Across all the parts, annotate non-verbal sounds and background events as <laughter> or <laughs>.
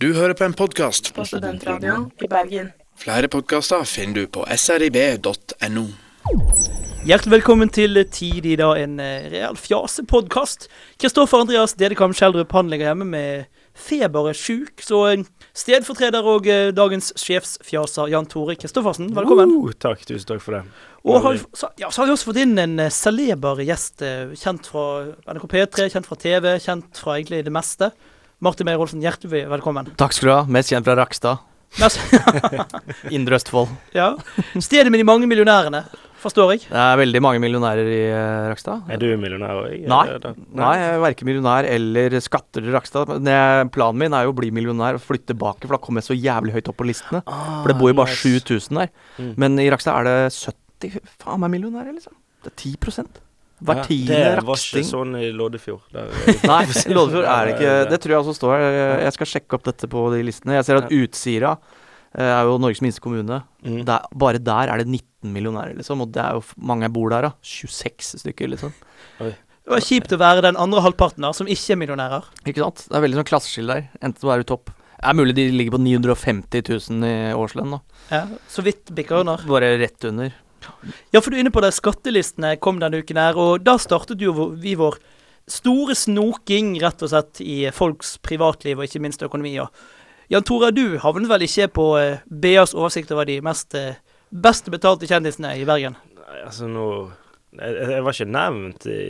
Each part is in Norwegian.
Du hører på en podkast. på Studentradioen i Bergen. Flere podkaster finner du på srib.no. Hjertelig velkommen til Tid i dag, en eh, real fjasepodkast. Kristoffer Andreas Dedekam Skjeldrup han ligger hjemme med feber er sjuk, så eh, stedfortreder og eh, dagens sjefsfjaser Jan Tore Kristoffersen, velkommen. Uh, takk, tusen takk for det. Og har, så, ja, så har vi også fått inn en celeber gjest, kjent fra NRK P3, kjent fra TV, kjent fra egentlig det meste. Martin Meyer-Olsen, hjertelig velkommen. Takk skal du ha. Mest kjent fra Rakstad. <laughs> Indre Østfold. ja. Stedet med de mange millionærene, forstår jeg. Det er veldig mange millionærer i eh, Rakstad. Er du millionær òg? Nei. Nei, jeg er verken millionær eller skatter i Rakstad. Men planen min er jo å bli millionær og flytte tilbake, for da kommer jeg så jævlig høyt opp på listene. For det bor jo bare 7000 der. Mm. Men i Rakstad er det 70 faen meg millionærer, liksom. Det er 10 Hver tiende Det var ikke sånn i Loddefjord. <laughs> Nei, Loddefjord er det ikke. Det tror jeg også står. her. Jeg skal sjekke opp dette på de listene. Jeg ser at Utsira eh, er jo Norges minste kommune. Mm. Der, bare der er det 19 millionærer, liksom. Og det er jo mange bor der, da. 26 stykker, liksom. Det var kjipt å være den andre halvparten der, som ikke er millionærer. Ikke sant? Det er veldig sånn klasseskille der. Enten så er du topp Det er mulig de ligger på 950 000 i årslønn, da. Ja, så vidt bikker under. Bare rett under. Ja, for du er inne på det, skattelistene kom denne uken her, og da startet jo vi vår store snoking rett og slett i folks privatliv, og ikke minst økonomi. Jan Tore, du havnet vel ikke på eh, BAs oversikt over de mest eh, best betalte kjendisene i Bergen? Nei, altså nå jeg, jeg var ikke nevnt i,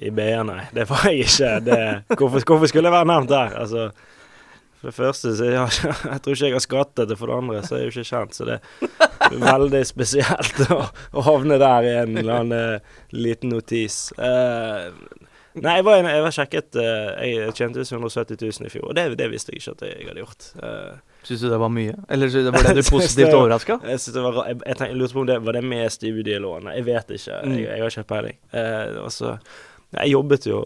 i BA, nei. Det var jeg ikke. Det, hvorfor, hvorfor skulle jeg være nevnt der? Altså, for det første så jeg, <laughs> jeg tror ikke jeg har skattet det, for det andre så er jeg jo ikke kjent. Så det er veldig spesielt å, å havne der i en eller annen eh, liten notis. Uh, nei, jeg var, jeg var sjekket uh, Jeg tjente 170 000 i fjor, og det, det visste jeg ikke at jeg hadde gjort. Uh, Syns du det var mye? Eller så- ble du <laughs> positivt overraska? Jeg, var, jeg, jeg, jeg lurte på om det var det med studielånet. Jeg vet ikke. Mm. Jeg, jeg har ikke peiling. Uh, og så- jeg jobbet jo,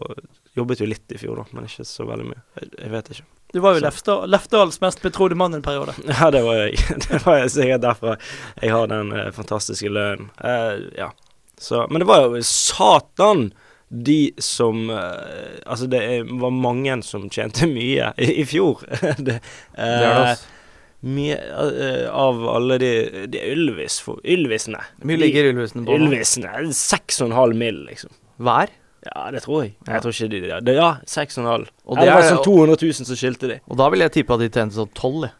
jobbet jo litt i fjor, da, men ikke så veldig mye. Jeg, jeg vet ikke. Du var jo Lefdals mest betrodde mann en periode. <laughs> Ja, det var jeg. <laughs> Det var jeg sikkert derfor jeg har den eh, fantastiske lønnen. Eh, ja. Så, men det var jo satan de som eh, Altså, det er- var mange som tjente <laughs> mye i, i fjor. det, eh, Det er det, altså. Mye eh, av alle de, de Ylvis for, Ylvisene. Hvor mye ligger Ylvisene på? Ylvisene. 6,5 mill., liksom. Hver? Ja, det tror jeg. Ja. Jeg tror ikke de det, Ja, 6,5. Og Og det det var sånn 200 000 som skilte de. Og da vil jeg tippe at de tjente sånn 12, jeg.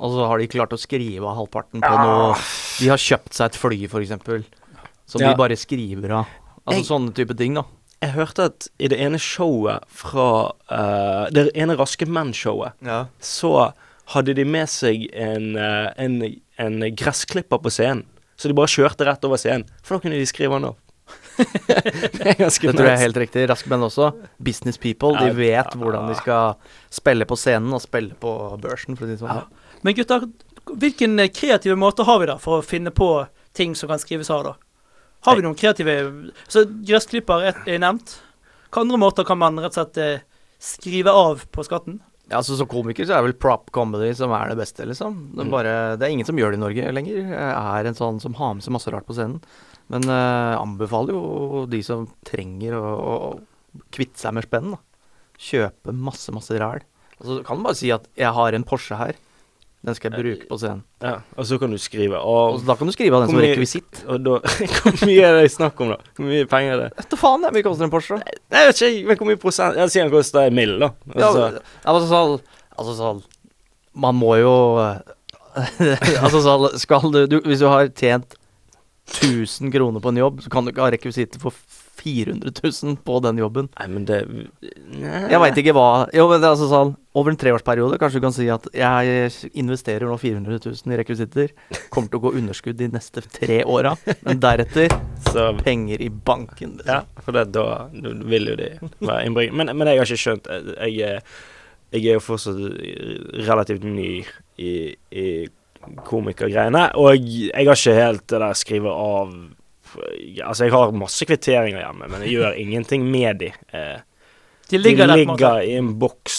Og så har de klart å skrive av halvparten på Ja. noe De har kjøpt seg et fly, f.eks. Som Ja. de bare skriver av. Altså Jeg- sånne type ting, da. Jeg hørte at i det ene showet fra uh, Det ene Raske menn-showet, Ja. så hadde de med seg en, eh, en, en gressklipper på scenen. Så de bare kjørte rett over scenen. For da kunne de skrive han av. <laughs> det Det tror jeg er helt riktig. Raske menn også. Business people. De vet hvordan de skal spille på scenen og spille på børsen, for å si det sånn. Ja. Men gutter, hvilken kreative måte har vi da for å finne på ting som kan skrives av, da? Har vi noen kreative Så gressklipper er, er nevnt. Hvilke andre måter kan man rett og slett eh, skrive av på skatten? Ja, altså Som komiker så er vel prop comedy som er det beste, liksom. Det er, Mm. bare, det er ingen som gjør det i Norge lenger. Jeg er en sånn som har med seg masse rart på scenen. Men uh, anbefaler jo de som trenger å, å kvitte seg med spenn. Kjøpe masse, masse ræl. Og så kan du bare si at 'jeg har en Porsche her'. Den skal jeg bruke på scenen. Ja, og så kan du skrive. Og Og, så da kan du skrive av den som rekvisitt. og da <laughs> Hvor mye er det snakk om, da? Hvor mye penger er det? Vet faen, det er mye koster en Porsche. Nei, jeg vet ikke, men hvor mye prosent Jeg sier den koster en mill., da. Ja, Altså, altså sånn Altså sånn Man må jo <laughs> Altså sånn Skal du, du Hvis du har tjent 1000 kroner på en jobb, så kan du ikke ha rekvisitter for 400 000 på den jobben. Nei, men det nei. Jeg veit ikke hva Jo, men det er altså sånn Over en treårsperiode kanskje du kan si at jeg investerer nå 400 000 i rekvisitter. Kommer til å gå underskudd de neste tre åra, men deretter <laughs> Så penger i banken. Liksom. Ja, for det, da, vil jo de være innbringende. Men, men jeg har ikke skjønt Jeg, jeg er jo fortsatt relativt ny i, i komikergreiene, og jeg har ikke helt det der skrive av Altså, jeg har masse kvitteringer hjemme, men jeg gjør ingenting med de. Eh, De ligger de ligger i en boks,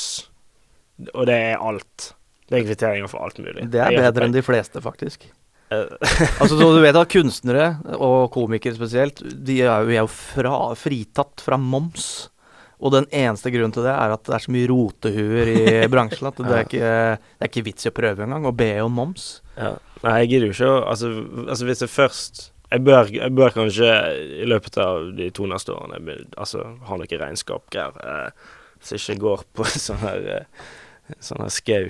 og det er alt. Det er kvitteringer for alt mulig. Det er bedre enn de fleste, faktisk. Eh, <laughs> Altså, så du vet at kunstnere, og komikere spesielt, de er jo, er jo fra, fritatt fra moms. Og den eneste grunnen til det er at det er så mye rotehuer i <laughs> bransjen at det er ikke, det er ikke vits i å prøve engang. Å be om moms. Ja. Nei, jeg gidder jo ikke å altså, altså, hvis jeg først jeg bør, jeg bør kanskje i løpet av de to neste årene altså, ha noe regnskap-greier. Eh, så ikke går på <laughs> sånn her eh, Sånn her skau.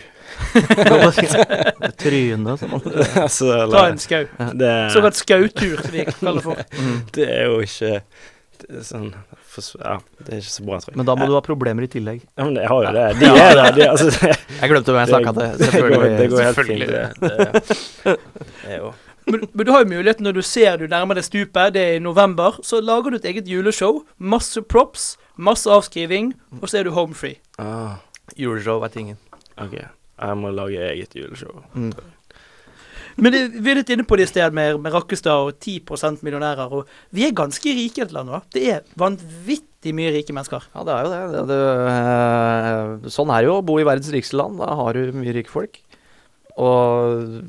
Trynet som man altså, Ta en skau. det, Såkalt skautur, som vi kaller det for. mm. det er jo ikke det er sånn Ja, det er ikke så bra, tror jeg. Men da må du ha problemer i tillegg. Ja, men jeg har jo det. De er der. De, altså, <laughs> Jeg glemte hvem jeg snakka til. det, går, Selvfølgelig. det går helt fint. Det, det, det er jo Men, men du har jo muligheten når du ser du nærmer deg stupet, det er i november, så lager du et eget juleshow. Masse props, masse avskriving, og så er du home free. ah, Juleshow er tingen. OK. Jeg må lage eget juleshow. Mm. Men det, vi er litt inne på det i sted med, med Rakkestad og 10% millionærer. Og vi er ganske rike i et land nå. Det er vanvittig mye rike mennesker. Ja, det er jo det. det, det eh, sånn er det jo å bo i verdens rikeste land. Da har du mye rike folk. Og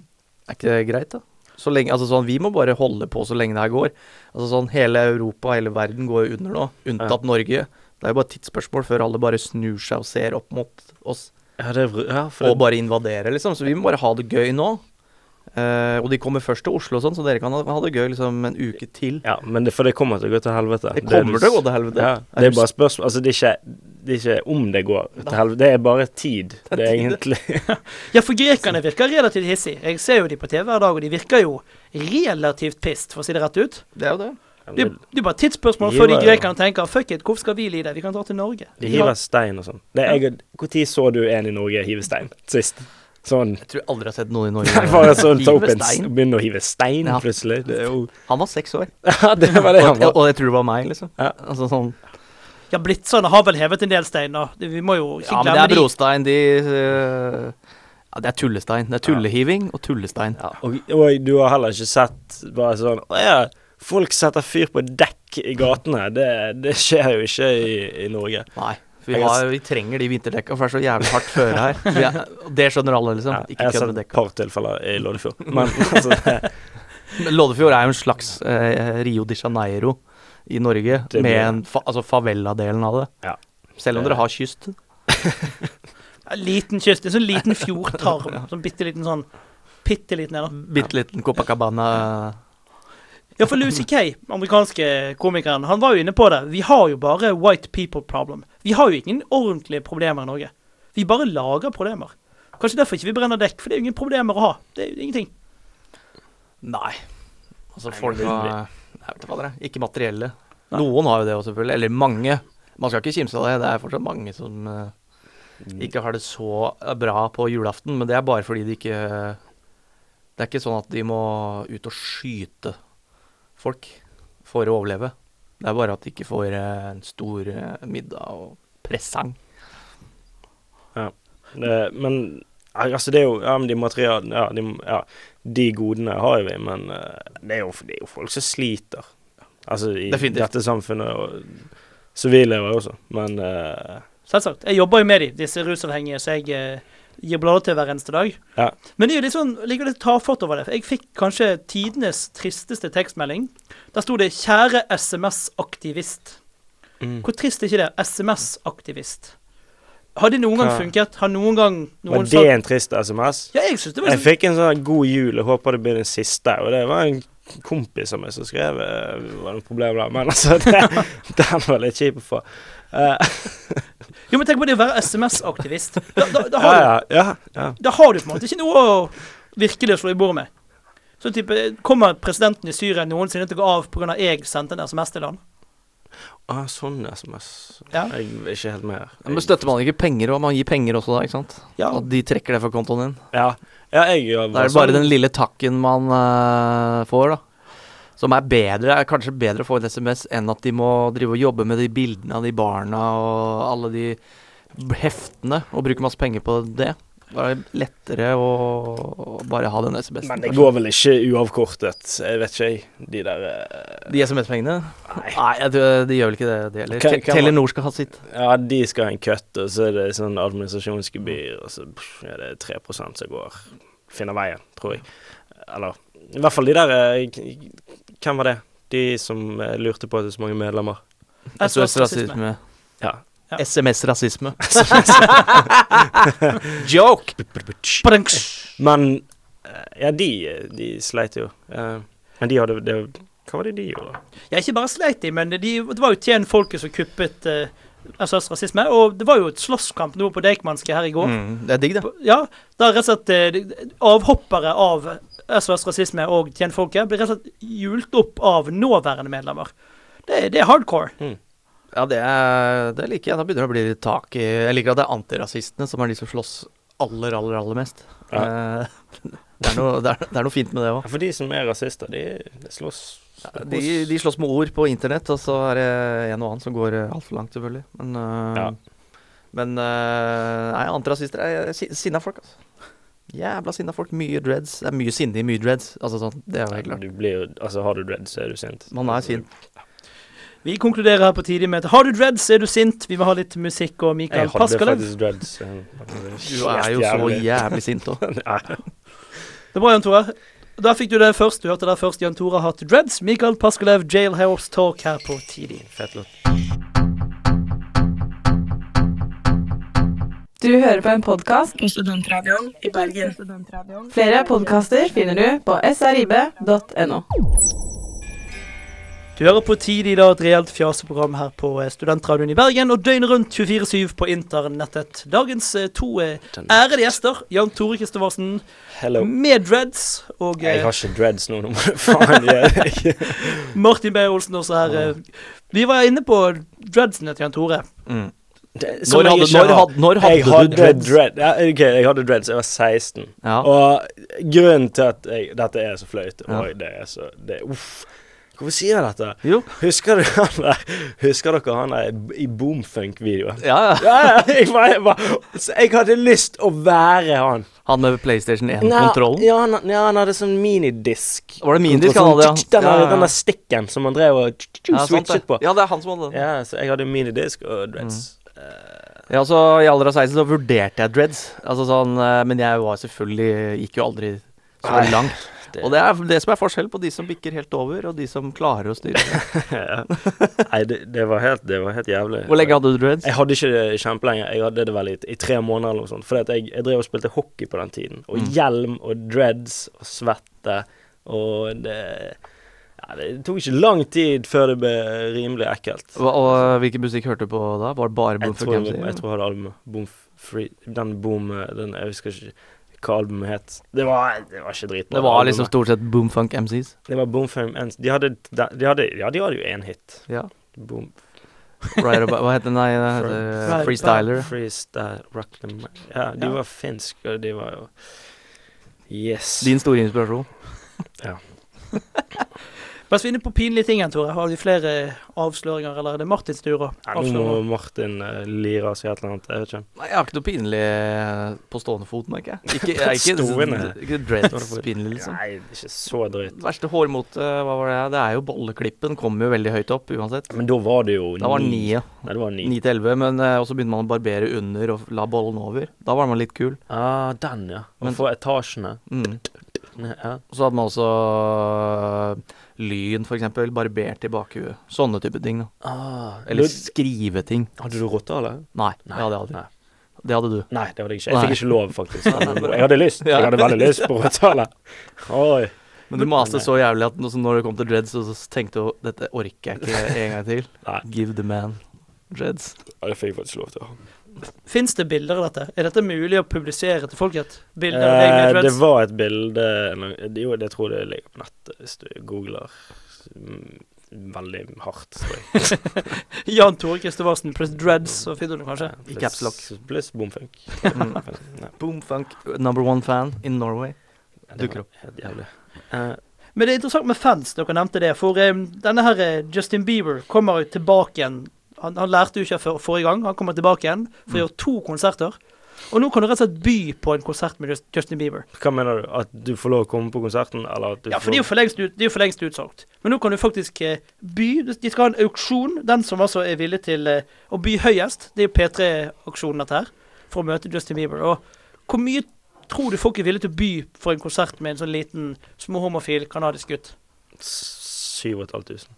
er ikke det greit, da? Så lenge, altså sånn, Vi må bare holde på så lenge det her går. Altså sånn, Hele Europa, hele verden går under nå, unntatt Norge. Det er jo bare et tidsspørsmål før alle bare snur seg og ser opp mot oss Ja, det er ja, for og bare invaderer, liksom. Så vi må bare ha det gøy nå. Eh, og de kommer først til Oslo og sånn, så dere kan ha, ha det gøy liksom en uke til. Ja, men det, for det kommer til å gå til helvete. Det kommer til å gå til helvete. Ja, Er det er bare spørsmål Altså, det er ikke, det er ikke om det går til helvete, det er bare tid. Det er tid. egentlig <laughs> Ja, for grekerne virker relativt hissige. Jeg ser jo de på TV hver dag, og de virker jo relativt pist, for å si det rett ut. Det er jo det. Det, det er bare et tidsspørsmål før de grekerne tenker fuck it, hvorfor skal vi lide? Vi kan dra til Norge. De hiver stein og sånn. Når så du en i Norge hive stein sist? Sånn Jeg tror jeg aldri har sett noen i Norge <laughs> Bare sånn ta opp en. Begynne å hive stein Ja. plutselig. Det er jo Han var seks år. <laughs> Ja, det var det han var. og jeg tror det var meg, liksom. Ja. Altså sånn Ja, Blitzerne har vel hevet en del stein, da. Vi må jo ikke Ja, men det er brostein. De uh, Ja, det er tullestein. Det er tullehiving og tullestein. Ja, og, og du har heller ikke sett bare sånn Å ja, folk setter fyr på dekk i gatene. Det, det skjer jo ikke i, i Norge. Nei. For vi, har vi trenger de vinterdekka, for det er så jævlig hardt føre her. <laughs> Er, det skjønner alle, liksom. Ja, jeg har kødd sett et par tilfeller i Loddefjord. Men <laughs> altså det, Men Loddefjord er jo en slags eh, Rio de Janeiro i Norge, blir... med en fa altså favela-delen av det. Ja. Selv om dere har kyst. <laughs> Liten kyst. En sånn liten fjordtarm. Sånn bitte liten sånn Bitte liten en, da. Bitte liten Copacabana. Ja, for Lucy Kay, amerikanske komikeren, han var jo inne på det. Vi har jo bare white people problem. Vi har jo ingen ordentlige problemer i Norge. Vi bare lager problemer. Kanskje derfor ikke vi brenner dekk, for det er jo ingen problemer å ha. Det er jo ingenting. Nei. Altså, folk Jeg vet ikke hva det er. Ikke materielle. Nei. Noen har jo det også, selvfølgelig. Eller mange. Man skal ikke kimse av det. Det er fortsatt mange som uh, ikke har det så bra på julaften, men det er bare fordi de ikke Det er ikke sånn at de må ut og skyte folk for å overleve. Det er bare at de ikke får eh, en stor eh, middag og presang. det, men altså, det er jo Ja, men de materialene ja, ja, de godene har jo vi, men eh, det er jo, det er jo folk som sliter. Altså i Definitivt. dette samfunnet, og så vi lever også, men uh, Selvsagt. Jeg jobber jo med de, disse rusavhengige, så jeg gir blader til hver eneste dag. Ja. Men det er jo litt sånn, ligger litt tafatt over det. Jeg fikk kanskje tidenes tristeste tekstmelding. Der sto det 'Kjære SMS-aktivist'. mm. Hvor trist er ikke det? SMS-aktivist. Har det noen gang funket? Har noen gang noen Var det en trist SMS? Ja, jeg synes det var sånn... Jeg fikk en sånn god jul, jeg håper det blir den siste. Og det var en kompis av meg som skrev eh, Det var noe problem der, men altså det, <laughs> Den var litt kjip å få. Uh, <laughs> Jo, men tenk på det å være SMS-aktivist. Da, da, da, ja, har ja, ja, ja. da har du på en måte ikke noe å virkelig slå i bordet med. Så type, Kommer presidenten i Syria noensinne til å gå av pga. jeg sendte en SMS til han? Ah, sånn SMS. Ja. Jeg er ikke helt med. her. Men støtter man ikke penger, òg? man gir penger også da, ikke sant? Ja. At de trekker det fra kontoen din. Ja, ja jeg jeg, Da er det bare den lille takken man uh, får, da. Som er bedre, er kanskje bedre å få en SMS enn at de må drive og jobbe med de bildene av de barna og alle de heftene og bruke masse penger på det. Da er det lettere å, bare ha den SMS-en. Men det går vel ikke uavkortet, jeg vet ikke, jeg. De der eh, De SMS-pengene? Nei. Nei, jeg tror, de gjør vel ikke det, de heller. Kan- kan Telenor skal ha sitt. Ja, de skal ha en cut, og så er det sånn administrasjonsgebyr, og så er det 3% som går Finner veien, tror jeg. Eller i hvert fall de der eh, Hvem var det? De som eh, lurte på at det er så mange medlemmer. SOS SOS Rasisme. Rasisme. Ja. Ja. SMS-rasisme. <laughs> <laughs> Joke! Men eh, Ja, de, de sleit jo. Uh, Men de hadde det, Hva var det de gjorde? Ja, ikke bare sleit de, men de, det var jo tjen folket som kuppet uh, SOS Rasisme. Og det var jo et slåsskamp nå på Deichmanske her i går. Mm, det er digg, det. Ja, da rett og slett uh, avhoppere av SOS Rasisme og tjenfolket blir rett og slett hjult opp av nåværende medlemmer. Det, det er hardcore. Ja, det, er, det liker jeg. Da begynner det å bli litt tak i Jeg liker at det er antirasistene som er de som slåss aller, aller, aller mest. Ja. <laughs> det, er noe, det, er, det er noe fint med det òg. Ja, For de som er rasister, de, de slåss De, de slåss med ord på internett, og så er det en og annen som går uh, altfor langt, selvfølgelig. Men, eh, Ja. men eh, nei, antirasister er si- sinna folk, altså. Jævla sinna folk. Mye dreads. Det er mye sinne i mye dreads. Altså sånn, Det er jo helt klart. Du blir Altså, har du dreads, så er du sint. Man er sint. Vi konkluderer her på tidlig med at har du dreads, er du sint. Vi vil ha litt musikk og Jeg Mikael hadde Paskalev. faktisk dreads. Du er jo så jævlig sint òg. <laughs> Det er bra, Jan Tore. Da fikk du det først. Du hørte det først Jan Tore har hatt dreads. Mikael Paskalev, Jailhouse Talk her på tidlig. Fett låt. Du hører på en podkast På Studentradioen i Bergen. Flere podkaster finner du på srib.no. Du hører på Tidlig, da, et reelt fjaseprogram her på eh, Studentradioen i Bergen, og døgnet rundt 24-7 på internettet. Dagens eh, to eh, ærede gjester, Jan Tore Kristoffersen med dreads, og Jeg har ikke dreads nå, nå må du faen gjøre det. <laughs> Martin Beyer Olsen også her. Vi var inne på dreadsene til Jan Tore. Mm. Det- Når hadde, når hadde, når hadde jeg du dreads? dread. Ja, ok, jeg hadde dreads. Jeg var 16. Ja. Og grunnen til at jeg, dette er så flaut Ja. Oi, det er så det, Uff. Hvorfor sier jeg dette? Jo. Husker dere han der Husker dere han der i Boomfunk-videoen? Ja, ja. Ja, ja, jeg, bare, jeg, bare, jeg hadde lyst å være han. Han med PlayStation 1-kontrollen. Ja, han, ja, han hadde sånn minidisk. Var det minidisk han hadde, ja? Den, Ja, den der stikken som han drev og switchet på. Ja, det er han som hadde den. Ja, så jeg hadde minidisk og dreads. Ja, så I alder av 16 så vurderte jeg dreads. Altså sånn, eh, Men jeg var selvfølgelig Gikk jo aldri så langt. Det- Og det er det som er forskjell på de som bikker helt over, og de som klarer å styre. <laughs> ja. Nei, det, det, var helt, det var helt jævlig. Hvor lenge hadde du dreads? Jeg hadde ikke det kjempelenge. Jeg hadde det vel i, i tre måneder eller noe sånt. At jeg, jeg drev og spilte hockey på den tiden. Og Mm. hjelm og dreads og svette. Og det ja, Det tok ikke lang tid før det ble rimelig ekkelt. Hva, og hvilken musikk hørte du på da? Var det bare Boom for tror, jeg tror jeg hadde albumet. Boom Free Den Boom den, Jeg husker ikke hva albumet het. Det var, det var ikke dritbra. Det var liksom stort sett Boomfunk MCs. Det var Boomfunk MCs. De hadde, de hadde Ja, de hadde jo én hit. Ja. Boom Right about, hva heter den? Nei, det heter Right Freestyler. Freestyle Rock them Ja, de Ja. var finske, og de var jo Yes. Din store inspirasjon. <laughs> Mens vi er inne på pinlige ting, igjen, Tore, har vi flere avsløringer, eller er det Martins tur å ja, nå må? Martin uh, lire og si et eller annet. Jeg vet ikke. Nei, jeg har ikke noe pinlig eh, på stående fot, merker jeg. Ikke, jeg er ikke, Stående? ikke dreads-pinlig, liksom. Nei, det er ikke så drøyt. Verste hårmote, hva var det? Det er jo bolleklippen. Kommer jo veldig høyt opp uansett. Men da var det jo Da var det ni, ja. Nei, det var ni. Ni til elleve, men uh, så begynte man å barbere under og la bollen over. Da var man litt kul. Ah, den, ja. Og Men- få etasjene. Mm. Ja. Og så hadde man også øh, Lyn, eksempel. Barbert i bakhuet. Sånne type ting. da Ah, Eller du- skriveting. Hadde du rottehale? Nei, det hadde jeg aldri. Nei. Det hadde du. Nei, det hadde jeg ikke. Jeg Nei. fikk ikke lov, faktisk. <laughs> Jeg hadde lyst. Jeg hadde veldig lyst på rottehale. Oi. Men du maste så jævlig at når det kom til dreads, så, så tenkte du dette orker jeg ikke en gang til. Nei. Give the man dreads. Ja, det fikk jeg faktisk lov til. Fins det bilder av dette? Er dette mulig å publisere til folket? Bilder av deg Eh, det var et bilde Jo, det tror jeg det ligger på nettet hvis du googler mm, veldig hardt, tror jeg. <laughs> Jan Tore Kristoffersen pluss dreads, så finner du det kanskje. I caps lock. Pluss bomfunk. Mm. <laughs> Boomfunk, number one fan in Norway. Dukker opp. Helt jævlig. Eh, Men det er interessant med fans, dere nevnte det. For um, denne her eh, Justin Bieber kommer jo tilbake igjen. Han, han lærte jo ikke før forrige gang. Han kommer tilbake igjen for å gjøre to konserter. Og nå kan du rett og slett by på en konsert med Justin Bieber. hva mener du? At du får lov å komme på konserten, eller at du Ja, for det er jo for lengst, ut, for lengst utsolgt. Men nå kan du faktisk eh, by. De skal ha en auksjon. Den som altså er villig til eh, å by høyest, det er jo P3-auksjonen dette her, for å møte Justin Bieber. Og hvor mye tror du folk er villige til å by for en konsert med en sånn liten småhomofil kanadisk gutt? 7500.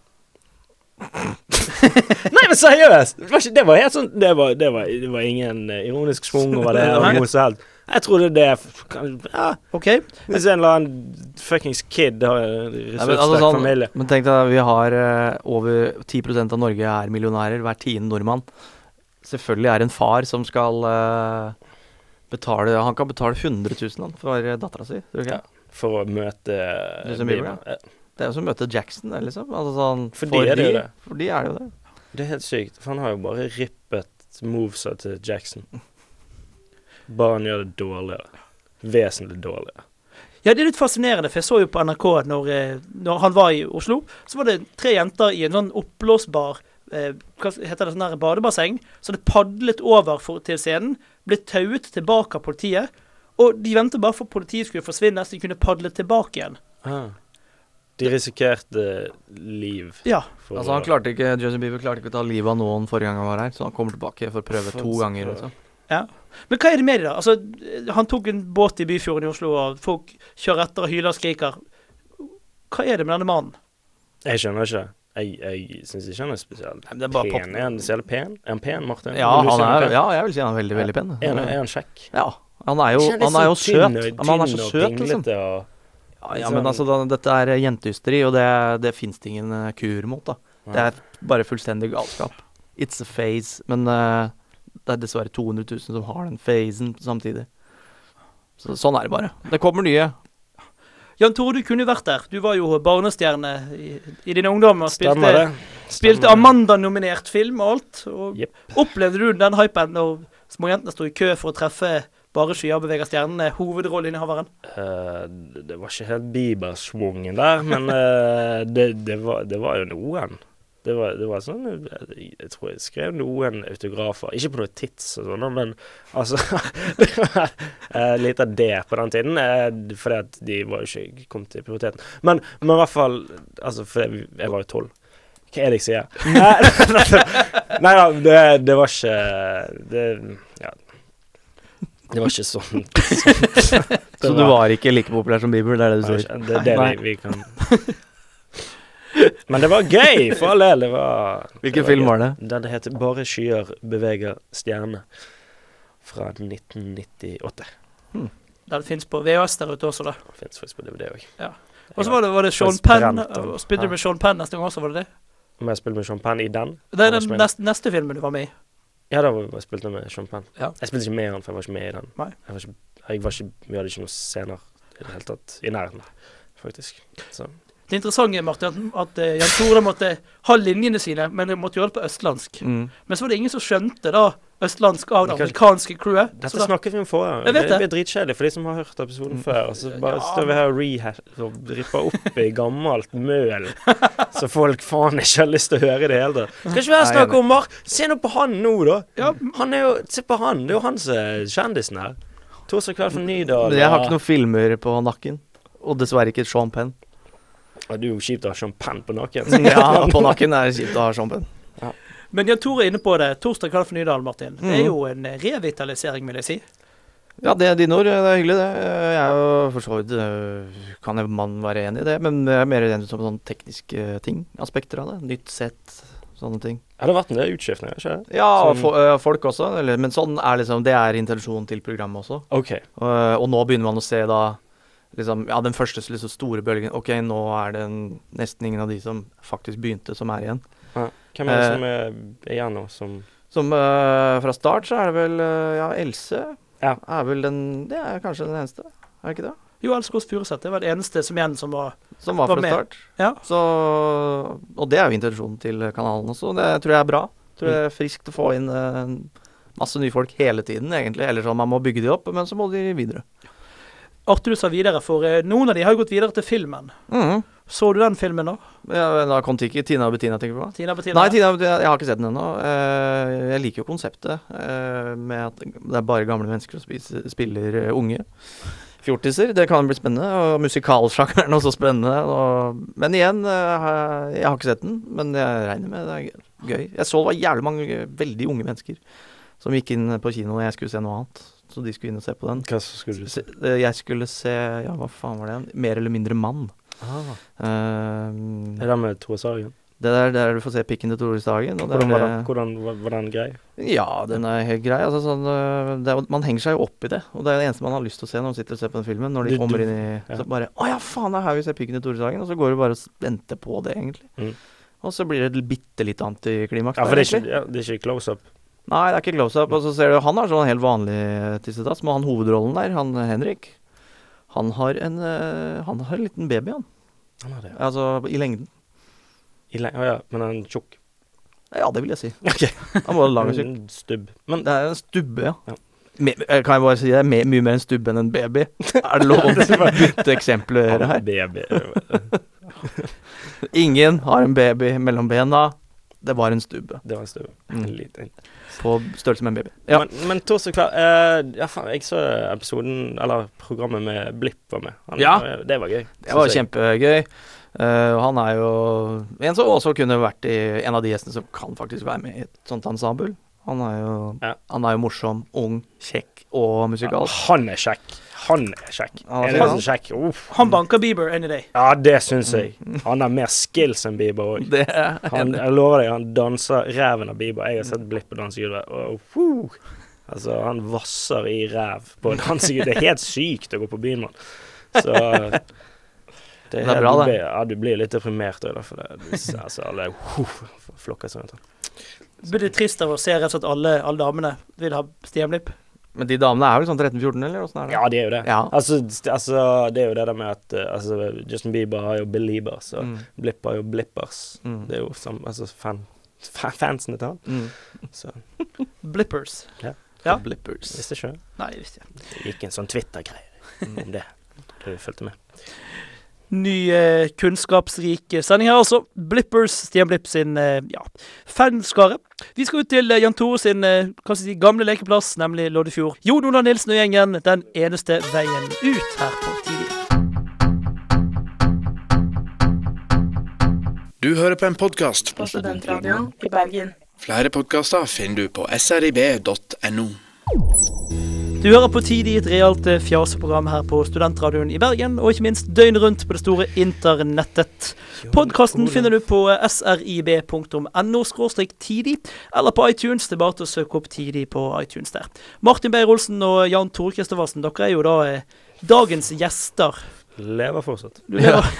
<laughs> Nei, men seriøst! Det var, ikke, det var helt sånn Det var, det var, det var ingen eh, ironisk schwung over det. Eller noe som. Jeg trodde det kan, ja, OK. Hvis en eller annen fuckings kid har men, ressurssterk altså, sånn, familie men tenk deg, vi har uh, over 10% av Norge er millionærer. Hver tiende nordmann. Selvfølgelig er en far som skal uh, betale Han kan betale 100 000 han, for dattera si. for å møte Justin Bieber, Bieber. Ja. Det er jo som å møte Jackson, det, liksom. Altså, sånn, For de er det jo det. For de er det jo det. Det er helt sykt, for han har jo bare rippet movesa til Jackson. Bare han gjør det dårligere. Vesentlig dårligere. Ja, det er litt fascinerende, for jeg så jo på NRK når, eh, når han var i Oslo, så var det tre jenter i en sånn oppblåsbar eh, hva heter det, sånn der badebasseng, så hadde padlet over for, til scenen, ble tauet tilbake av politiet, og de ventet bare for politiet skulle forsvinne, så de kunne padle tilbake igjen. Ah. De risikerte liv. Ja. Altså, han klarte ikke, Justin Bieber klarte ikke å ta livet av noen forrige gang han var her, så han kommer tilbake for å prøve For- to ganger. Liksom. Men hva er det med det, da? Altså, han tok en båt i Byfjorden i Oslo, og folk kjører etter og hyler og skriker. Hva er det med denne mannen? Jeg skjønner ikke. Jeg, jeg syns ikke han er spesielt er pen. Er han spesielt pen? Er han pen, Martin? Ja, han er, pen? ja, jeg vil si han er veldig, veldig pen. Er han, er han kjekk? Ja. Han er jo, han er jo søt. Men han er så søt, liksom. og Ja, ja men altså, da, dette er jentehysteri, og det, det fins det ingen eh, kur mot, da. Det er bare fullstendig galskap. It's a phase. Men uh, det er dessverre 200 000 som har den phasen samtidig. Så, sånn er det bare. Det kommer nye. Jan Tore, du kunne jo vært der. Du var jo barnestjerne i, i din ungdom og Stemmer spilte, det. spilte. Amanda-nominert film og alt. Og yep. Opplevde du den hypen når småjentene sto i kø for å treffe Bare skyer beveger stjernene, hovedrolleinnehaveren? Uh, det- det var ikke helt Bieber-schwungen der, men uh, <laughs> det, det, var, det var jo noen. Det var, det var sånn jeg, jeg tror jeg skrev noen autografer. Ikke på noe tids og sånn, men altså <laughs> Det var uh, litt av det på den tiden, uh, fordi at de var jo ikke kommet til prioriteten. Men, men i hvert fall Altså, for jeg, jeg var jo tolv. Hva er det jeg sier? <laughs> Nei da, det, det var ikke Det Ja. Det var ikke sånn. <laughs> Så du var ikke like populær som Bieber, det er det du sier? Det er det Nei. vi, vi kan Men det var gøy, for all del. Hvilken film var det? Den heter 'Bare skyer beveger stjerne' fra 1998. Den fins på VHS der ute også, da. Fins faktisk på DVD òg. Og så var det, var det Sean Penn. Spilte du med Sean Penn neste gang også, var det det? Om jeg spilte med Sean Penn i den? Det er den neste, neste filmen du var med i. Ja, da var jeg spilte jeg med Sean Penn. Ja. Jeg spilte ikke med han, for jeg var ikke med i den. Nei. Jeg var ikke, jeg var ikke, vi hadde ikke noen scener i det hele tatt i nærheten, faktisk. Så Det interessante Martin, at, at eh, Jan Tore måtte ha linjene sine, men måtte gjøre det på østlandsk. Mm. Men så var det ingen som skjønte da østlandsk av det amerikanske crewet. Dette Så da, snakket vi om før. Jeg vet Det det. blir dritkjedelig for de som har hørt episoden Mm. før. Og så bare Ja. står vi her og rehash og ripper opp i gammelt møl, så folk faen ikke har lyst til å høre det hele tatt. Skal ikke være snakk om Mark. Se nå på han nå, da. ja, Han er jo Se på han. Det er jo han som er kjendisen her. Torsdag kveld for Nydal. Jeg har ikke noen filmer på nakken. Og dessverre ikke Sean Penn. Ja, det er jo kjipt å ha champagne på nakken. <laughs> Ja, på nakken er det kjipt å ha Penn. Men Jan Tore er inne på det. Torsdag kveld for Nydal, Martin. Det er Mhm. jo en eh, revitalisering, vil jeg si. Ja, det er dine ord. Det er hyggelig, det. Jeg er jo for så vidt øh, Kan jeg mann være enig i det, men jeg er mer enig som sånne tekniske ting. Aspekter av det. Nytt sett, sånne ting. Ja, det har vært en del utskiftninger, ikke sant? Ja, Sånn- for, øh, folk også. Eller, men sånn er liksom Det er intensjonen til programmet også. OK. Og, og nå begynner man å se da liksom Ja, den første liksom, store bølgen. Ok, nå er det en, nesten ingen av de som faktisk begynte, som er igjen. Hvem er det Eh. som er igjen nå, som Som øh, fra start så er det vel øh, Ja, Else Ja. er vel den Det er kanskje den eneste, er det ikke det? Jo, Else Kåss Furuseth. Det var det eneste som igjen som var Som var Var fra med. start. Ja. Så, og det er jo intensjonen til kanalen også. Det tror jeg er bra. Tror det er friskt å få inn eh, masse nye folk hele tiden, egentlig. Eller sånn man må bygge de opp, men så må de videre. Arthur sa videre, for eh, noen av de har jo gått videre til filmen. Mhm. Så du den filmen nå? Ja, da ikke Tina og Bettina, tenker du på? Tina Bettina? Nei, Tina Bettina, jeg har ikke sett den ennå. Eh, jeg liker jo konseptet eh, med at det er bare gamle mennesker som spiller eh, unge. Fjortiser. Det kan bli spennende. Og musikalsjangeren er også spennende. Og, men igjen, jeg har ikke sett den, men jeg regner med det er gøy. Jeg så det var jævlig mange veldig unge mennesker som gikk inn på kino og jeg skulle se noe annet. Så de skulle inn og se på den. Hva skulle du? Se- Jeg skulle se Ja, hva faen var det? Mer eller mindre mann. Ah. Um, Er det med Tore Sagen? Det er der du får se pikken til Tore Sagen. Og det Hvordan er var det- den, hvordan var, den grei? Ja, den er helt grei. Altså, sånn, øh, det er, man henger seg jo opp i det. Og det er det eneste man har lyst til å se når man sitter og ser på den filmen. Når de Du- kommer inn i ja. Så bare Å ja, faen, det er her vi ser pikken til Tore Sagen. Og så går du bare og venter på det, egentlig. Mm. Og så blir det et bitte litt antiklimaks. Ja, for det er ikke, ja, det er ikke close-up. Nei, det er ikke close-up. Og så ser du han har sånn helt vanlig tissetass, men han hovedrollen der, han Henrik, han har en øh, Han har en liten baby, han. Han har det. Altså i lengden. I le Å ja, men han er tjukk. Ja, det vil jeg si. Okay. Han må lage seg En Stubb. Men Det er en stubbe, ja. Ja. Me, eh, kan jeg bare si det? me, mye mer en stubbe enn en baby. Er det lov å <laughs> bytte eksempler her? baby <laughs> Ingen har en baby mellom bena. Det var en stubbe. Det var en stubbe. Mm. En liten. På størrelse med en baby. Ja. Men, men torsdag kveld eh, ja, faen, Jeg så episoden, eller programmet med Blipp var med. Han, Ja. Det var gøy. Det var kjempegøy. Uh, han er jo en som også kunne vært i en av de gjestene som kan faktisk være med i et sånt ensemble. Han er jo, Ja. han er jo morsom, ung, kjekk og Ja, musikalsk. han er kjekk. Han er kjekk. Ah, er er er kjekk? Uff. Han banker Bieber any day. Ja, det syns jeg. Han har mer skills enn Bieber òg. Er Han, jeg lover deg, han danser ræven av Bieber. Jeg har sett Blipp på dansegulvet. Oh, altså, han vasser i ræv på dansegulvet. Det er helt sykt å gå på byen, mann. Så det <laughs> Det er bra, du det. Blir, ja, du blir litt deprimert òg, for det, det- altså, alle uh, flokker seg rundt ham. Det blir trist av å se rett og slett alle, alle damene vil ha Stian Blipp. Men de damene er vel sånn 13-14, eller åssen er det? Ja, de er jo det. Ja. Altså, altså, det er jo det der med at eh, altså, Justin Bieber har jo Beliebers, og Mm. Blipp har jo Blippers. Mm. Det er jo sånn, altså, fan, fa fansene til han. Mm. Så <laughs> Blippers. Ja. Blippers. visste ikke. Nei, det visste ikke. Det gikk en sånn Twitter-greie om det. Du fulgte med. Ny eh, kunnskapsrik sending her, altså. Blippers, Stian Blipp sin eh, ja, fanskare. Vi skal ut til eh, Jan Tore sin eh, hva skal si, gamle lekeplass, nemlig Loddefjord. Jon Olav Nilsen og gjengen, den eneste veien ut her på Tidlig. Du hører på en podkast. På Studentradioen i Bergen. Flere podkaster finner du på srib.no. Du hører på Tidlig, et realt eh, fjaseprogram her på Studentradioen i Bergen, og ikke minst døgnet rundt på det store internettet. Podkasten finner du på eh, srib.no tidig, eller på iTunes. Det er bare til å søke opp Tidig på iTunes der. Martin Beyer-Olsen og Jan Tore Kristoffersen, dere er jo da eh, dagens gjester. Lever fortsatt. Du lever.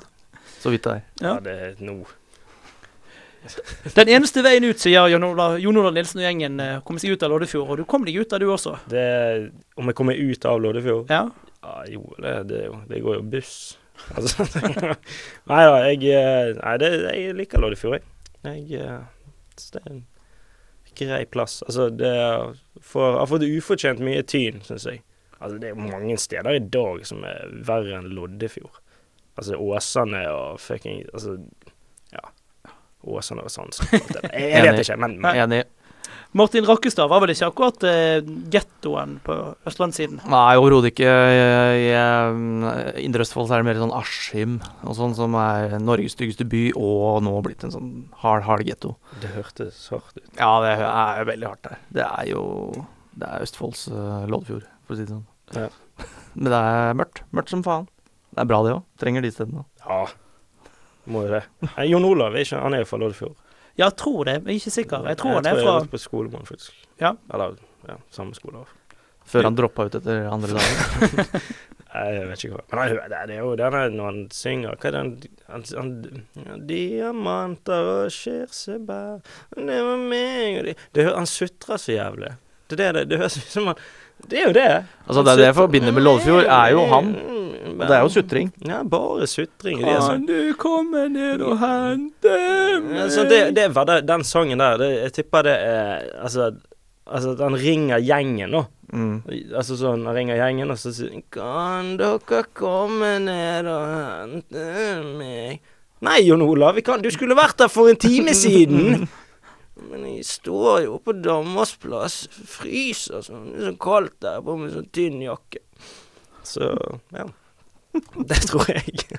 <laughs> Så vidt er. Ja. Ja, det er nå. Den eneste veien ut, sier Jon Olav, Jon Olav Nilsen og gjengen, Komme kommer seg ut av Loddefjord. Og du kom deg ut av, du også. Det, om jeg kommer ut av Loddefjord? Ja. Ja, jo, det, det, det går jo buss. Altså, <laughs> nei da, jeg eh, Nei, det, jeg liker Loddefjord, jeg. Jeg eh, Det er en grei plass. Altså, det for, har fått ufortjent mye tyn, syns jeg. Altså, det er mange steder i dag som er verre enn Loddefjord. Altså, Åsane og fucking Altså. Åsane og Sandstrand. Jeg, jeg vet ikke, men, men Enig. Martin Rakkestad var vel ikke akkurat eh, gettoen på østlandssiden? Nei, overhodet ikke. I, i Indre Østfold så er det mer sånn Askim og sånn, som er Norges styggeste by, og nå blitt en sånn hard, hard getto. det hørtes hardt ut. Ja, det er veldig hardt der. Det er jo Det er Østfolds uh, Loddefjord, for å si det sånn. Ja. <laughs> Men det er mørkt. Mørkt som faen. Det er bra, det òg. Trenger de stedene. Ja, må jo det. Jon Olav er ikke, han er jo fra Loddefjord. Ja, jeg tror det. Jeg er ikke sikker. Jeg tror han er jeg fra har gått på skole med han, faktisk. Ja. Eller ja, samme skole. Før han droppa ut etter andre dagen. <laughs> Nei, Jeg vet ikke hva. Men det, det er jo denne når han synger Hva er det han, han, Diamanter og kirsebær Det var meg og de det, hø- Han sutrer så jævlig. Det, er det, det, høres ut som han Det er jo det. Altså, det er det jeg forbinder med Loddefjord, er jo han. Og det er jo sutring. Ja, bare sutring. Kan her Kan du komme ned og hente Ja, så det, det var det, den sangen der. Det, jeg tipper det er Altså, altså han ringer gjengen nå. Mm. Altså sånn, han ringer gjengen, og så sier Kan dere komme ned og hente meg? Nei, Jon Olav, vi kan, du skulle vært der for en time siden. <laughs> Men jeg står jo på Danmarks plass, fryser sånn, det er så kaldt der, på med sånn tynn jakke. Så, ja. Det tror jeg.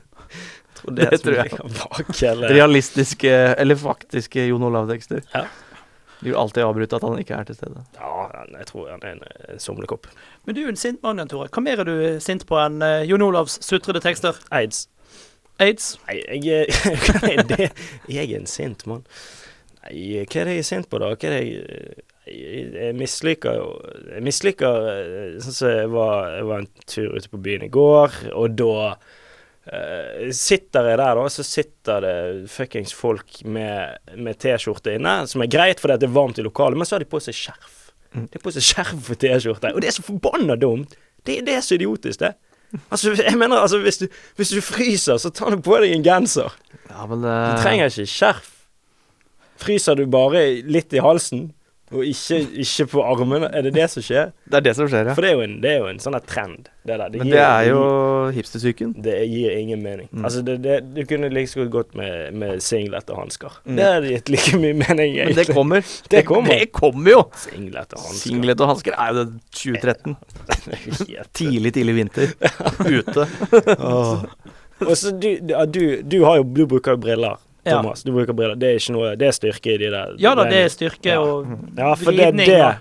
Tror det, Det tror jeg. bak eller? Realistiske, eller faktiske Jon Olav-tekster. Ja. Blir alltid avbrutt at han ikke er til stede. Ja, jeg tror han er en, en somlekopp. Men du er en sint mann, Jan Tore. Hva mer er du sint på enn uh, Jon Olavs sutrede tekster? Aids. Aids? Nei, jeg jeg, <laughs> jeg, Jeg er en sint mann. Nei, hva er det jeg er sint på, da? Hva er det jeg Jeg, jeg misliker jo Jeg misliker eh, Sånn som jeg var, jeg var en tur ute på byen i går, og da uh, sitter jeg der, da, så sitter det fuckings folk med, med T-skjorte inne, som er greit fordi det er varmt i lokalet, men så har de på seg skjerf. Mm. De har på seg skjerf og T-skjorte, og det er så forbanna dumt! Det, det er så idiotisk, det. Altså, <laughs> jeg mener, altså, hvis du, hvis du fryser, så ta nå på deg en genser. Ja, men Du trenger ikke skjerf. Fryser du bare litt i halsen, og ikke, ikke på armene, er det det som skjer? Det er det som skjer, ja. For det er jo en, det er jo en sånn trend. Det der. Men det er jo hipstersyken. Det gir ingen mening. Mm. Altså, det, det, du kunne like så godt gått med, med singlet og hansker. Mm. Det hadde gitt like mye mening, Men det kommer. <laughs> Det kommer. Det kommer jo! Singlet og hansker. Singlet og hansker er jo det 2013. <laughs> Tidlig, tidlig vinter. <laughs> Ute. Og så du, du, du har jo Du bruker jo briller. Thomas. Du bruker briller. Det er ikke noe Det er styrke i de der Ja da, det er styrke og Ja, for det, vridning. det da.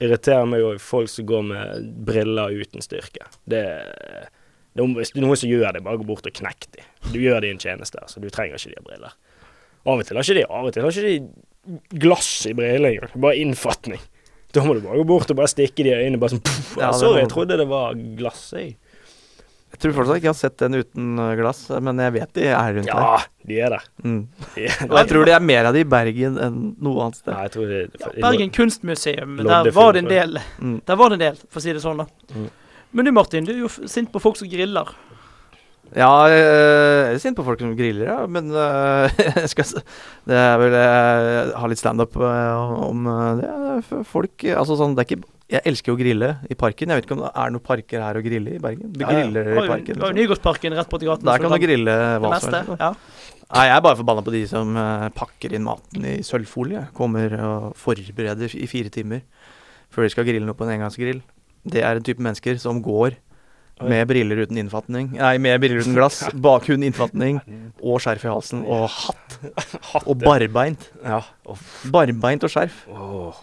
irriterer meg jo folk som går med briller uten styrke. Det, det er Hvis det er noen som gjør det, bare gå bort og knekk de. Du gjør de en tjeneste, så du trenger ikke de briller. Av og til har ikke de Av og til har ikke de glass i brillene engang. Bare innfatning. Da må du bare gå bort og bare stikke de i øynene. Bare sånn Ja, Sorry, jeg trodde det var glass, jeg. Jeg tror fortsatt ikke jeg har sett den uten uh, glass, men jeg vet de er rundt der. Ja, de er der. Mm. De er Og jeg tror det er mer av de i Bergen enn noe annet sted. Nei, jeg tror det Bergen kunstmuseum, der var det en del. Mm. Der var det en del, for å si det sånn, da. Mm. Men du Martin, du er jo f- sint på folk som griller. Ja, jeg er sint på folk som griller, ja, men uh, <laughs> jeg skal, det er vel Jeg har litt standup uh, om det. Folk Altså sånn, det er ikke Jeg elsker å grille i parken. Jeg vet ikke om det er noen parker her å grille i Bergen. Du Ja, ja. griller i parken. har jo Liksom. Nygårdsparken rett borti gaten. Der kan du grille hva som helst. Ja. Nei, jeg er bare forbanna på de som uh, pakker inn maten i sølvfolie. Kommer og forbereder i fire timer før de skal grille noe på en engangsgrill. Det er en type mennesker som går. Med briller uten innfatning. Nei, med briller uten glass, <laughs> bak kun innfatning, og skjerf i halsen, og hatt. <laughs> Og barbeint. Ja. Barbeint og skjerf.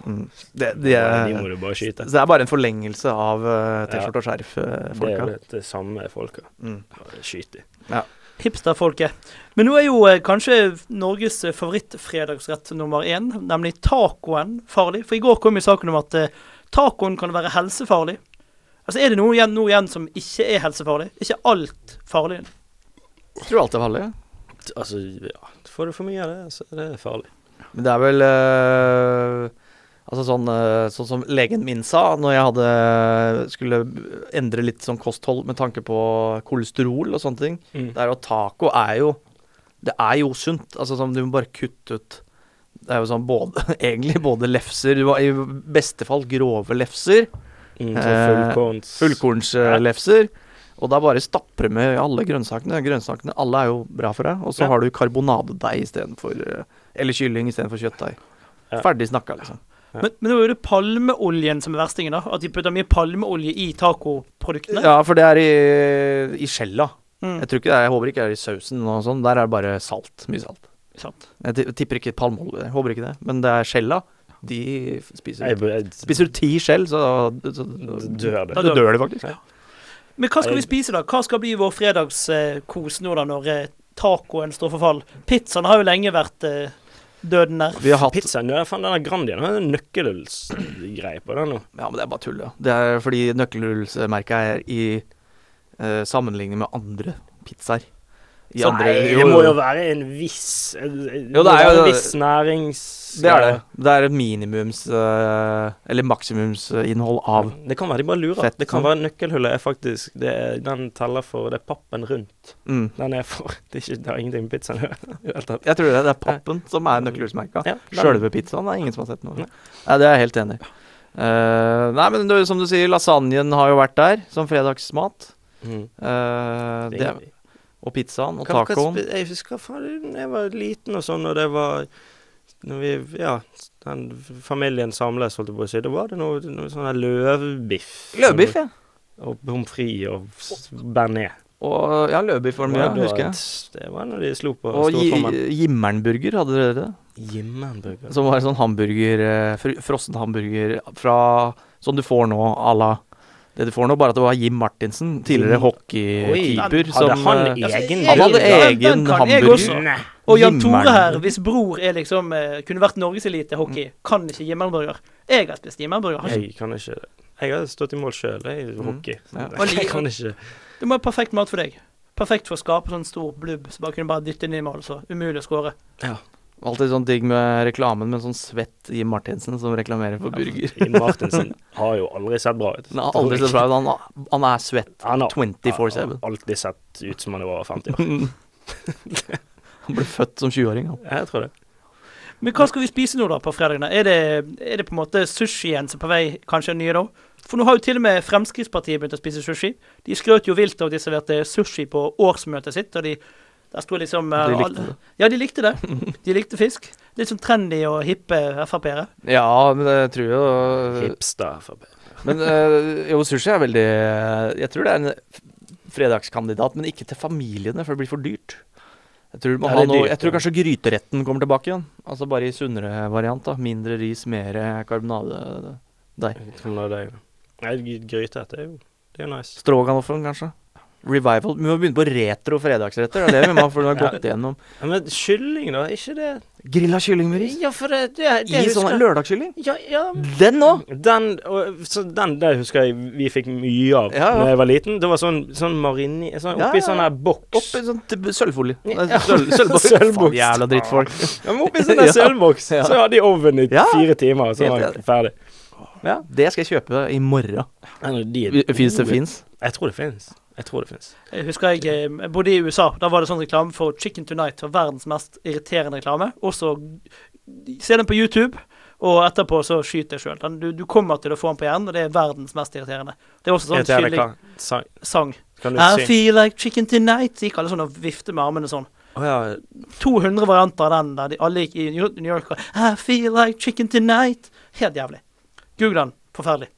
Mm. Det, det, er, det er bare en forlengelse av uh, T-skjorte og Det er skjerf-folka. jo det, det samme folka. Mm. Bare Skyt de. Hipsterfolket. Men nå er jo eh, kanskje Norges eh, favorittfredagsrett nummer én, nemlig tacoen, farlig. For i går kom jo saken om at eh, tacoen kan være helsefarlig. Altså Er det noe igjen, noe igjen som ikke er helsefarlig? Ikke alt farlig? Jeg tror alt er farlig. Altså, ja, får du for mye av det, så er det farlig. Men det er vel øh, Altså sånn, øh, sånn som legen min sa når jeg hadde skulle endre litt sånn kosthold med tanke på kolesterol og sånne ting. Mm. Det er jo taco er jo Det er jo sunt. Altså sånn du må bare kutte ut Det er jo sånn både <laughs> Egentlig både lefser I beste fall grove lefser. Mm, Eh, fullkorns Fullkornslefser. Og da bare stapper du med alle grønnsakene. Grønnsakene alle er jo bra for deg. Og så Ja. har du karbonadedeig istedenfor øh, Eller kylling istedenfor kjøttdeig. Ja. Ferdig snakka, liksom. Ja. Men, men nå er det palmeoljen som er verstingen, da. At de putta mye palmeolje i tacoproduktene. Ja, for det er i, i skjella. Mm, Jeg tror ikke det er, jeg håper ikke det er i sausen og sånn. Der er det bare salt. Mye salt. sant. Jeg tipper ikke palmeolje. Håper ikke det. Men det er skjella. De spiser jeg, jeg, Spiser du ti skjell, så, så, så dør det. Da dør de faktisk. Men hva skal vi spise, da? Hva skal bli vår fredagskos nå, da, når eh, tacoen står for fall? Pizzaen har jo lenge vært eh, døden der. Vi har hatt Pizzaen, ja, faen, denne Grandien har en nøkkelhullsgreie på den nå. Ja, men det er bare tull, ja. Det er fordi nøkkelhullsmerket er i eh, sammenligning med andre pizzaer. I Så andre, nei, det må jo være en viss Jo, det er jo en det- viss nærings... Det er det. Det er et minimums eh, Eller maksimumsinnhold av Det kan være de bare lurer. Fett, det kan være nøkkelhullet er faktisk det er, Den teller for Det er pappen rundt. mm. Den er for <laughs> Det, er ikke, det har ingenting med pizzaen å gjøre. <laughs> Jeg tror det, det er pappen som er nøkkelhullsmerka. Ja, Sjølve pizzaen er ingen som har sett noe. Nei, det er jeg helt enig i. Uh, nei, men det, som du sier, lasagnen har jo vært der som fredagsmat. Mm. Uh, Det det, er- og pizzaen og tacoen. Jeg husker faen jeg var liten og sånn, og det var Når vi Ja, den familien samles, holdt jeg på å si, da var det noe, noe sånn løvbiff. Løvbiff, ja. Og pommes frites og bearnés. Og ja, løvbiff var det mye, Det husker jeg. Det var når de slo på Og Jimmernburger, hadde dere det? Jimmernburger Som var en sånn hamburger, eh, frossen hamburger fra Som du får nå à la Det du får nå, bare at det var Jim Martinsen, tidligere hockeykeeper, Hadde som han egen egen Han hadde Ja, egen hamburger. Og Jan Tore her, hvis bror er liksom eh, kunne vært norgeselite hockey, kan ikke Jimmerburger. Jeg har spist Jimmerburger. Jeg kan ikke Jeg har stått i mål sjøl i hockey. Ja. <laughs> Jeg kan ikke Det må være perfekt mat for deg. Perfekt for å skape sånn stor blubb, så bare kunne bare dytte inn i mål, så umulig å skåre. Alltid sånn digg med reklamen med en sånn svett Jim Martinsen som reklamerer for burger. Jim Martinsen har jo aldri sett bra ut. Han har aldri sett bra ut. Han, han er svett 24/7. har alltid sett ut som han er over 50 år. Han ble født som 20-åring. han. Jeg tror det. Men hva skal vi spise nå da på fredagene? Er det, er det på en måte sushien som er på vei, kanskje nye da? For nå har jo til og med Fremskrittspartiet begynt å spise sushi. De skrøt jo vilt av at de serverte sushi på årsmøtet sitt. og de, der sto liksom eh, De likte alle- det. Ja, de likte det. <laughs> De likte fisk. Litt sånn trendy og hippe Frp-ere. Ja, men jeg tror jo Hipster. Frp. Men øh, jo, sushi er veldig Jeg tror det er en fredagskandidat, men ikke til familiene, for det blir for dyrt. Jeg tror, Ja, er noe, dyrt, jeg tror kanskje gryteretten kommer tilbake igjen. Altså bare i sunnere variant. da Mindre ris, mer karbonade. Nei, grytete er jo Det er nice. Stroganoffen, kanskje. Revival. Vi må begynne på retro fredagsretter. Det er det vi må, for du har <laughs> gått igjennom. Ja, men kylling, da? Ikke det Grilla kylling med ris. Ja, for det, det, det I sånn lørdagskylling. Ja, ja. Den òg! Den, og, så den der husker jeg vi fikk mye av Ja, da jeg var liten. Det var sånn, sånn marini... Sånn, oppi sånn her boks. Oppi sånn sølvfolie. Ja. Sølv, <laughs> sølvboks. Faen, jævla drittfolk. Ja, men oppi <laughs> sånn sølvboks. Ja. Så hadde de ovnen i fire timer, og så var den ferdig. Ja, det skal jeg kjøpe i morgen. Fins det fins? Jeg tror det fins. Jeg tror det finnes. Jeg husker jeg, eh, jeg bodde i USA. Da var det sånn reklame for Chicken Tonight. var Verdens mest irriterende reklame. Også se den på YouTube, og etterpå så skyt deg sjøl. Du, du kommer til å få den på hjernen, og det er verdens mest irriterende. Det er også sånn tydelig? Sang. sang. I feel like chicken tonight. Gikk alle sånn og vifte med armene sånn. Oh, ja. 200 varianter av den der de alle gikk i New New York og I feel like chicken tonight. Helt jævlig. Google den. Forferdelig.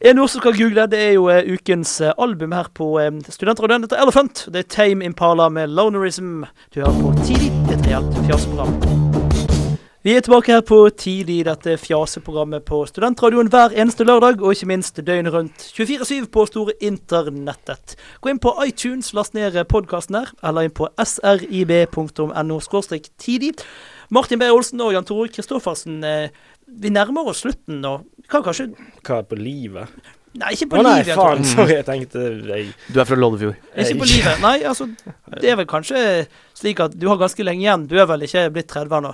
Er ord som skal google, det er jo eh, ukens eh, album her på uh, Studentradioen. Dette er Elephant. Det er Tame Impala med Lonerism. Du hører på Tidlig, et reelt fjaseprogram. Vi er tilbake her på Tidlig, dette fjaseprogrammet på Studentradioen hver eneste lørdag, og ikke minst døgnet rundt 24-7 på store internettet. Gå inn på iTunes, last ned podkasten her, eller inn på srib.no tidlig. Martin B. Olsen og Jan Tore Kristoffersen, eh, vi nærmer oss slutten nå. Vi kan kanskje Hva er på livet? Nei, ikke Å på nei, livet. Tore. faen. Sorry, jeg tenkte jeg, Du er fra Loddefjord. Ikke på livet. Nei, altså, det er vel kanskje slik at du har ganske lenge igjen. Du er vel ikke blitt 30 ennå?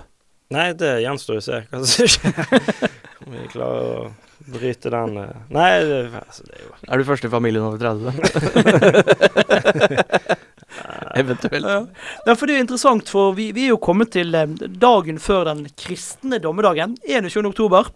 Nei, det gjenstår å se hva som skjer. <laughs> Om vi klarer å bryte den eh. Nei, det, altså, det er jo Er du første i familien over 30? <laughs> <laughs> Eventuelt. Ja. ja, for det er interessant, for vi, vi er jo kommet til eh, dagen før den kristne dommedagen, 21. oktober.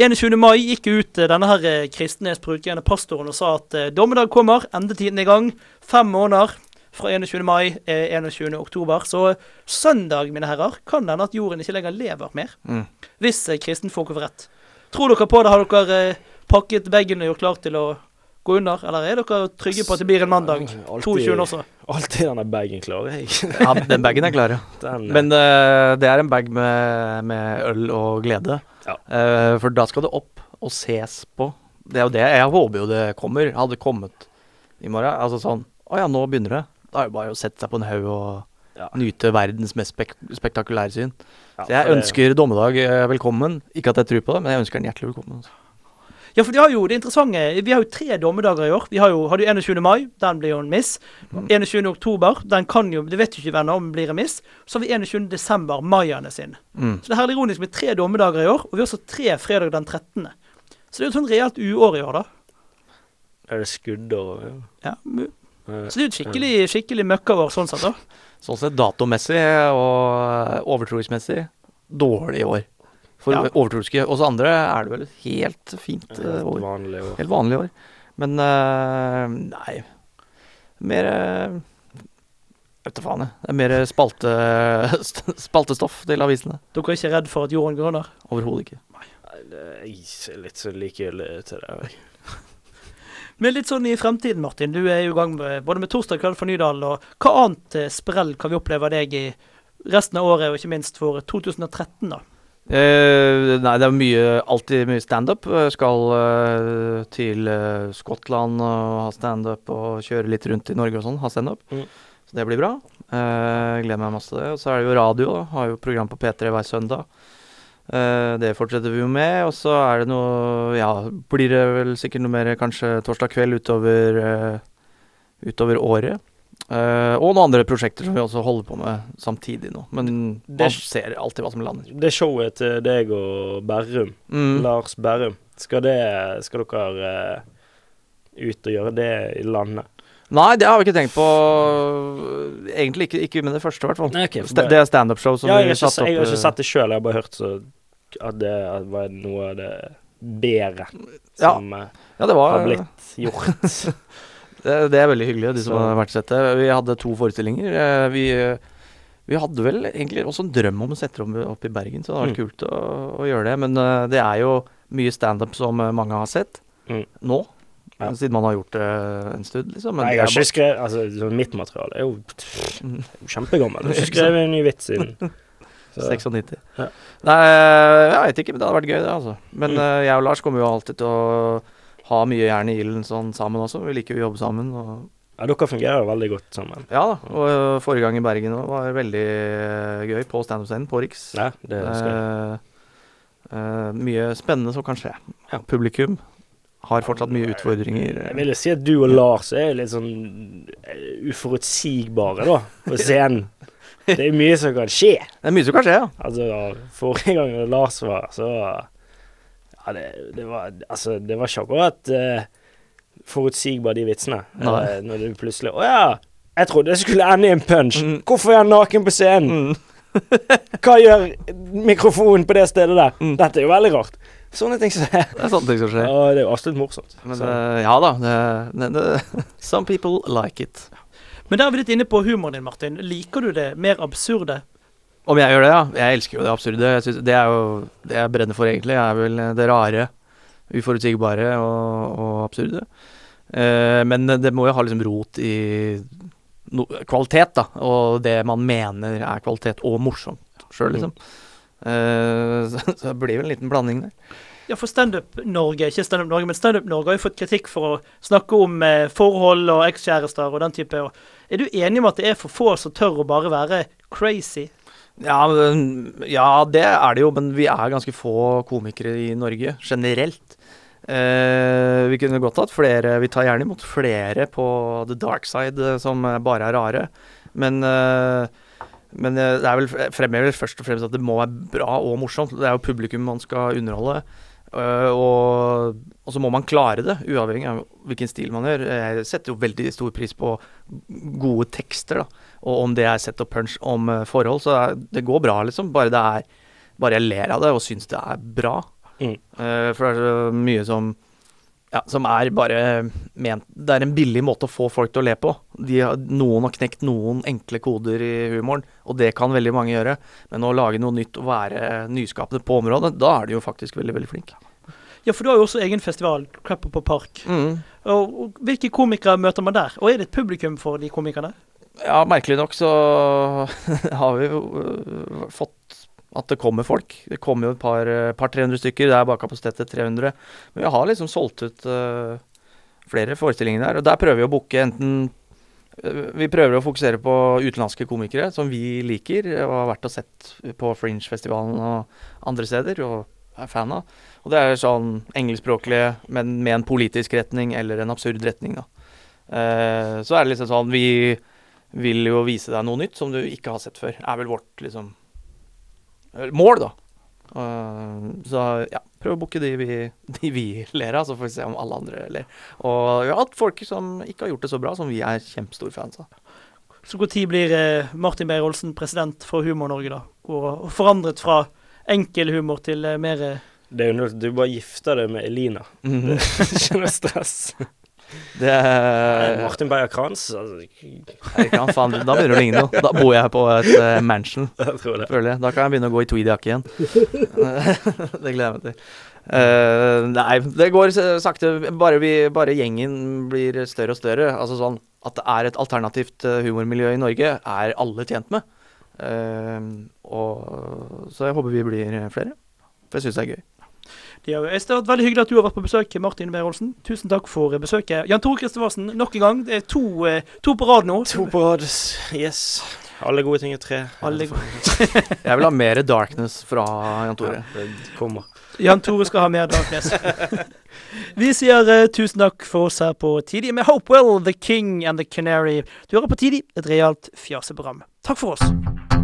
21. mai gikk ut eh, denne her kristenhetsbrukende Kristnes pastoren og sa at eh, dommedag kommer, endetiden er i gang. Fem måneder fra 21. mai er 21. oktober. Så eh, søndag, mine herrer, kan hende at jorden ikke lenger lever mer. Mm. Hvis eh, kristenfolk får rett. Tror dere på det? Har dere eh, pakket bagen og gjort klar til å gå under? Eller er dere trygge på at det blir en mandag? 22. også. Alltid denne bagen klar, jeg. Ja, den bagen er klar, ja. <laughs> Den, Men uh, det er en bag med, med øl og glede. Ja. Uh, for da skal det opp og ses på. Det er jo det. Jeg håper jo det kommer. Hadde kommet i morgen. Altså sånn Å ja, nå begynner det. Da er det bare å sette seg på en haug og Ja. nyte verdens mest spek spektakulære syn. ja, Så jeg ønsker det- dommedag eh, velkommen. Ikke at jeg tror på det, men jeg ønsker den hjertelig velkommen. Altså. Ja, for de har jo det interessante Vi har jo tre dommedager i år. Vi har jo, hadde jo 21. mai, den blir jo en miss. 21. oktober, den kan jo Det vet jo ikke venner om blir en miss. Så har vi 21. desember, mayaene sin. Mm. Så det er herlig ironisk med tre dommedager i år, og vi har også tre fredag den 13. Så det er jo et sånn reelt uår i år, da. Er det skuddår? Ja. Ja, så det er jo et skikkelig, skikkelig møkkaår sånn sett, da. Sånn sett datomessig og overtroingsmessig dårlig i år. For Ja. overtroiske hos andre er det vel et helt fint uh, Helt år. vanlig år. Helt vanlig år. Men uh, nei Mer uh, Vet da faen, jeg. Det er mer spalte, <laughs> spaltestoff til avisene. Dere er ikke redd for at jorden går under? Overhodet ikke. Nei, jeg er litt så likegyldig til det. jeg. Men litt sånn i fremtiden, Martin. Du er jo i gang med, både med Torsdag kveld for Nydal, og hva annet sprell kan vi oppleve av deg i resten av året, og ikke minst for 2013, da? Eh, nei, det er mye, alltid mye standup. Skal eh, til eh, Skottland og ha standup og kjøre litt rundt i Norge og sånn. Ha standup. Mm. Så det blir bra. Eh, gleder meg masse til det. Og så er det jo radio. da. Har jo program på P3 hver søndag. Eh, det fortsetter vi jo med. Og så er det noe Ja, blir det vel sikkert noe mer kanskje torsdag kveld utover, eh, utover året. Eh, og noen andre prosjekter som vi også holder på med samtidig nå. Men Det- man ser alltid hva som lander. Det showet til deg og Berrum, Mm. Lars Berrum, skal, det, skal dere uh, ut og gjøre det i landet? Nei, det har vi ikke tenkt på. Egentlig ikke, ikke med det første, i hvert fall. Nei, ok, Sta- det er standup-show som Ja, vi satte opp. jeg har ikke eh, sett det sjøl, jeg har bare hørt så at det at var noe av det bedre som ja. Ja, det var har blitt gjort. <laughs> det, det er veldig hyggelig, de som har vært sett det. Vi hadde to forestillinger. eh, Vi, vi hadde vel egentlig også en drøm om å sette det opp- i Bergen, så det hadde vært Mm. kult å, å gjøre det. Men eh, det er jo mye standup som eh, mange har sett Mm. nå. Ja. Siden man har gjort det en stund, liksom. Men Nei, jeg har ikke skrevet Altså, mitt materiale er jo <laughs> Mm. er kjempegammel. Jeg har ikke skrevet en ny vits siden. <laughs> 96. Ja. Nei, jeg vet ikke, men det hadde vært gøy, det, altså. Men Mm. jeg og Lars kommer jo alltid til å ha mye jern i ilden sånn sammen også. Vi liker jo å jobbe sammen. Ja, dere fungerer jo veldig godt sammen. ja da. Og eh, forrige gang i Bergen var veldig eh, gøy på standup-scenen på Riks. Ja, det skal jeg. Eh, eh, mye spennende som kan skje. Ja. Publikum har fortsatt mye utfordringer. Jeg vil si at du og Lars er litt sånn eh, uforutsigbare, da, på scenen. <laughs> Det er mye som kan skje. Det er mye som kan skje, ja. Altså, forrige gang Lars var, så Ja, det, det var Altså, det var ikke akkurat uh, forutsigbare, de vitsene. Nei. Eh, når du plutselig Å ja! Jeg trodde det skulle ende i en punch. Mm. Hvorfor er han naken på scenen? Mm. <laughs> Hva gjør mikrofonen på det stedet der? Mm. Dette er jo veldig rart. Sånne ting som det. Det er sånne ting som skjer. Og det er jo absolutt morsomt. Men Så- eh, ja da. Det, det, det, <laughs> some people like it. Men der er vi litt inne på humoren din, Martin. Liker du det mer absurde? Om jeg gjør det, ja. Jeg elsker jo det absurde. Jeg synes, det er jo det jeg brenner for, egentlig. er vel det rare, uforutsigbare og, og absurde. Eh, men det må jo ha liksom rot i no, kvalitet, da. Og det man mener er kvalitet, og morsomt sjøl, liksom. Eh, <laughs> så, så det blir vel en liten blanding der. Ja, for Standup Norge, ikke stand Norge, men stand Norge har jo fått kritikk for å snakke om eh, forhold og ekskjærester og den type. Og er du enig med at det er for få som tør å bare være crazy? Ja, ja, det er det jo, men vi er ganske få komikere i Norge generelt. Eh, vi kunne godt hatt flere Vi tar gjerne imot flere på the dark side eh, som bare er rare. Men, eh, men eh, det er vel fremhever først og fremst at det må være bra og morsomt. Det er jo publikum man skal underholde. Eh, og, og så må man klare det, uavhengig av hvilken stil man gjør. Jeg setter jo veldig stor pris på gode tekster, da. Og om det er set og punch om eh, forhold, så det går bra, liksom. Bare det er Bare jeg ler av det og syns det er bra. Mm. Eh, for det er så mye som ja, som er bare ment Det er en billig måte å få folk til å le på. De noen har knekt noen enkle koder i humoren, og det kan veldig mange gjøre. Men å lage noe nytt og være nyskapende på området, da er de jo faktisk veldig, veldig flinke. Ja, for du har jo også egen festival, Crapper på Park. Mm. Og, og Hvilke komikere møter man der? Og er det et publikum for de komikerne? Ja, merkelig nok så <laughs> har vi jo øh, fått at det kommer folk. Det kommer jo et par, øh, par 300 stykker. Det er bare kapasitet til 300. Men vi har liksom solgt ut uh, flere forestillinger der. Og der prøver vi å booke enten uh, Vi prøver å fokusere på utenlandske komikere som vi liker og har vært og sett på Fringe-festivalen og andre steder og er fan av. Og det er sånn engelskspråklige, men med en politisk retning eller en absurd retning, da. Uh, så er det liksom sånn Vi vil jo vise deg noe nytt som du ikke har sett før. Er vel vårt liksom eh, mål, da. Uh, så ja, prøv å booke de vi, <laughs> de vi ler av, så får vi se om alle andre ler. Og vi har hatt folk som ikke har gjort det så bra, som vi er kjempestore fans av. Så når blir eh, Martin Beyer-Olsen president for Humor Norge, da? Og, forandret fra enkel humor til eh, mer Det er jo når Du bare gifter deg med Elina. Det er ikke noe stress. <laughs> Det er Martin Beyer-Kranz altså, Da begynner det å ligne noe. Da bor jeg på et uh, mansion. <laughs> jeg føler jeg. Da kan jeg begynne å gå i tweedjakke igjen. <laughs> det gleder jeg meg til. Uh, nei, det går sakte. Bare, vi, bare gjengen blir større og større. Altså sånn at det er et alternativt eh, humormiljø i Norge, er alle tjent med. Uh, og, så jeg håper vi blir flere. For jeg syns det er gøy. Det har vært veldig hyggelig at du har vært på besøk, Martin Beyer-Olsen. Tusen takk for besøket. Jan Tore Kristofersen, nok en gang. Det er to, eh, to på rad nå. To på rad. Yes. Alle gode ting er tre. Alle <laughs> Jeg vil ha mer darkness fra Jan Tore. Ja, det kommer. Jan Tore skal ha mer Darkness. <laughs> Vi sier uh, tusen takk for oss her på Tidlig med Hopewell, The King and The Canary. Du hører på Tidlig, et realt fjaseprogram. Takk for oss.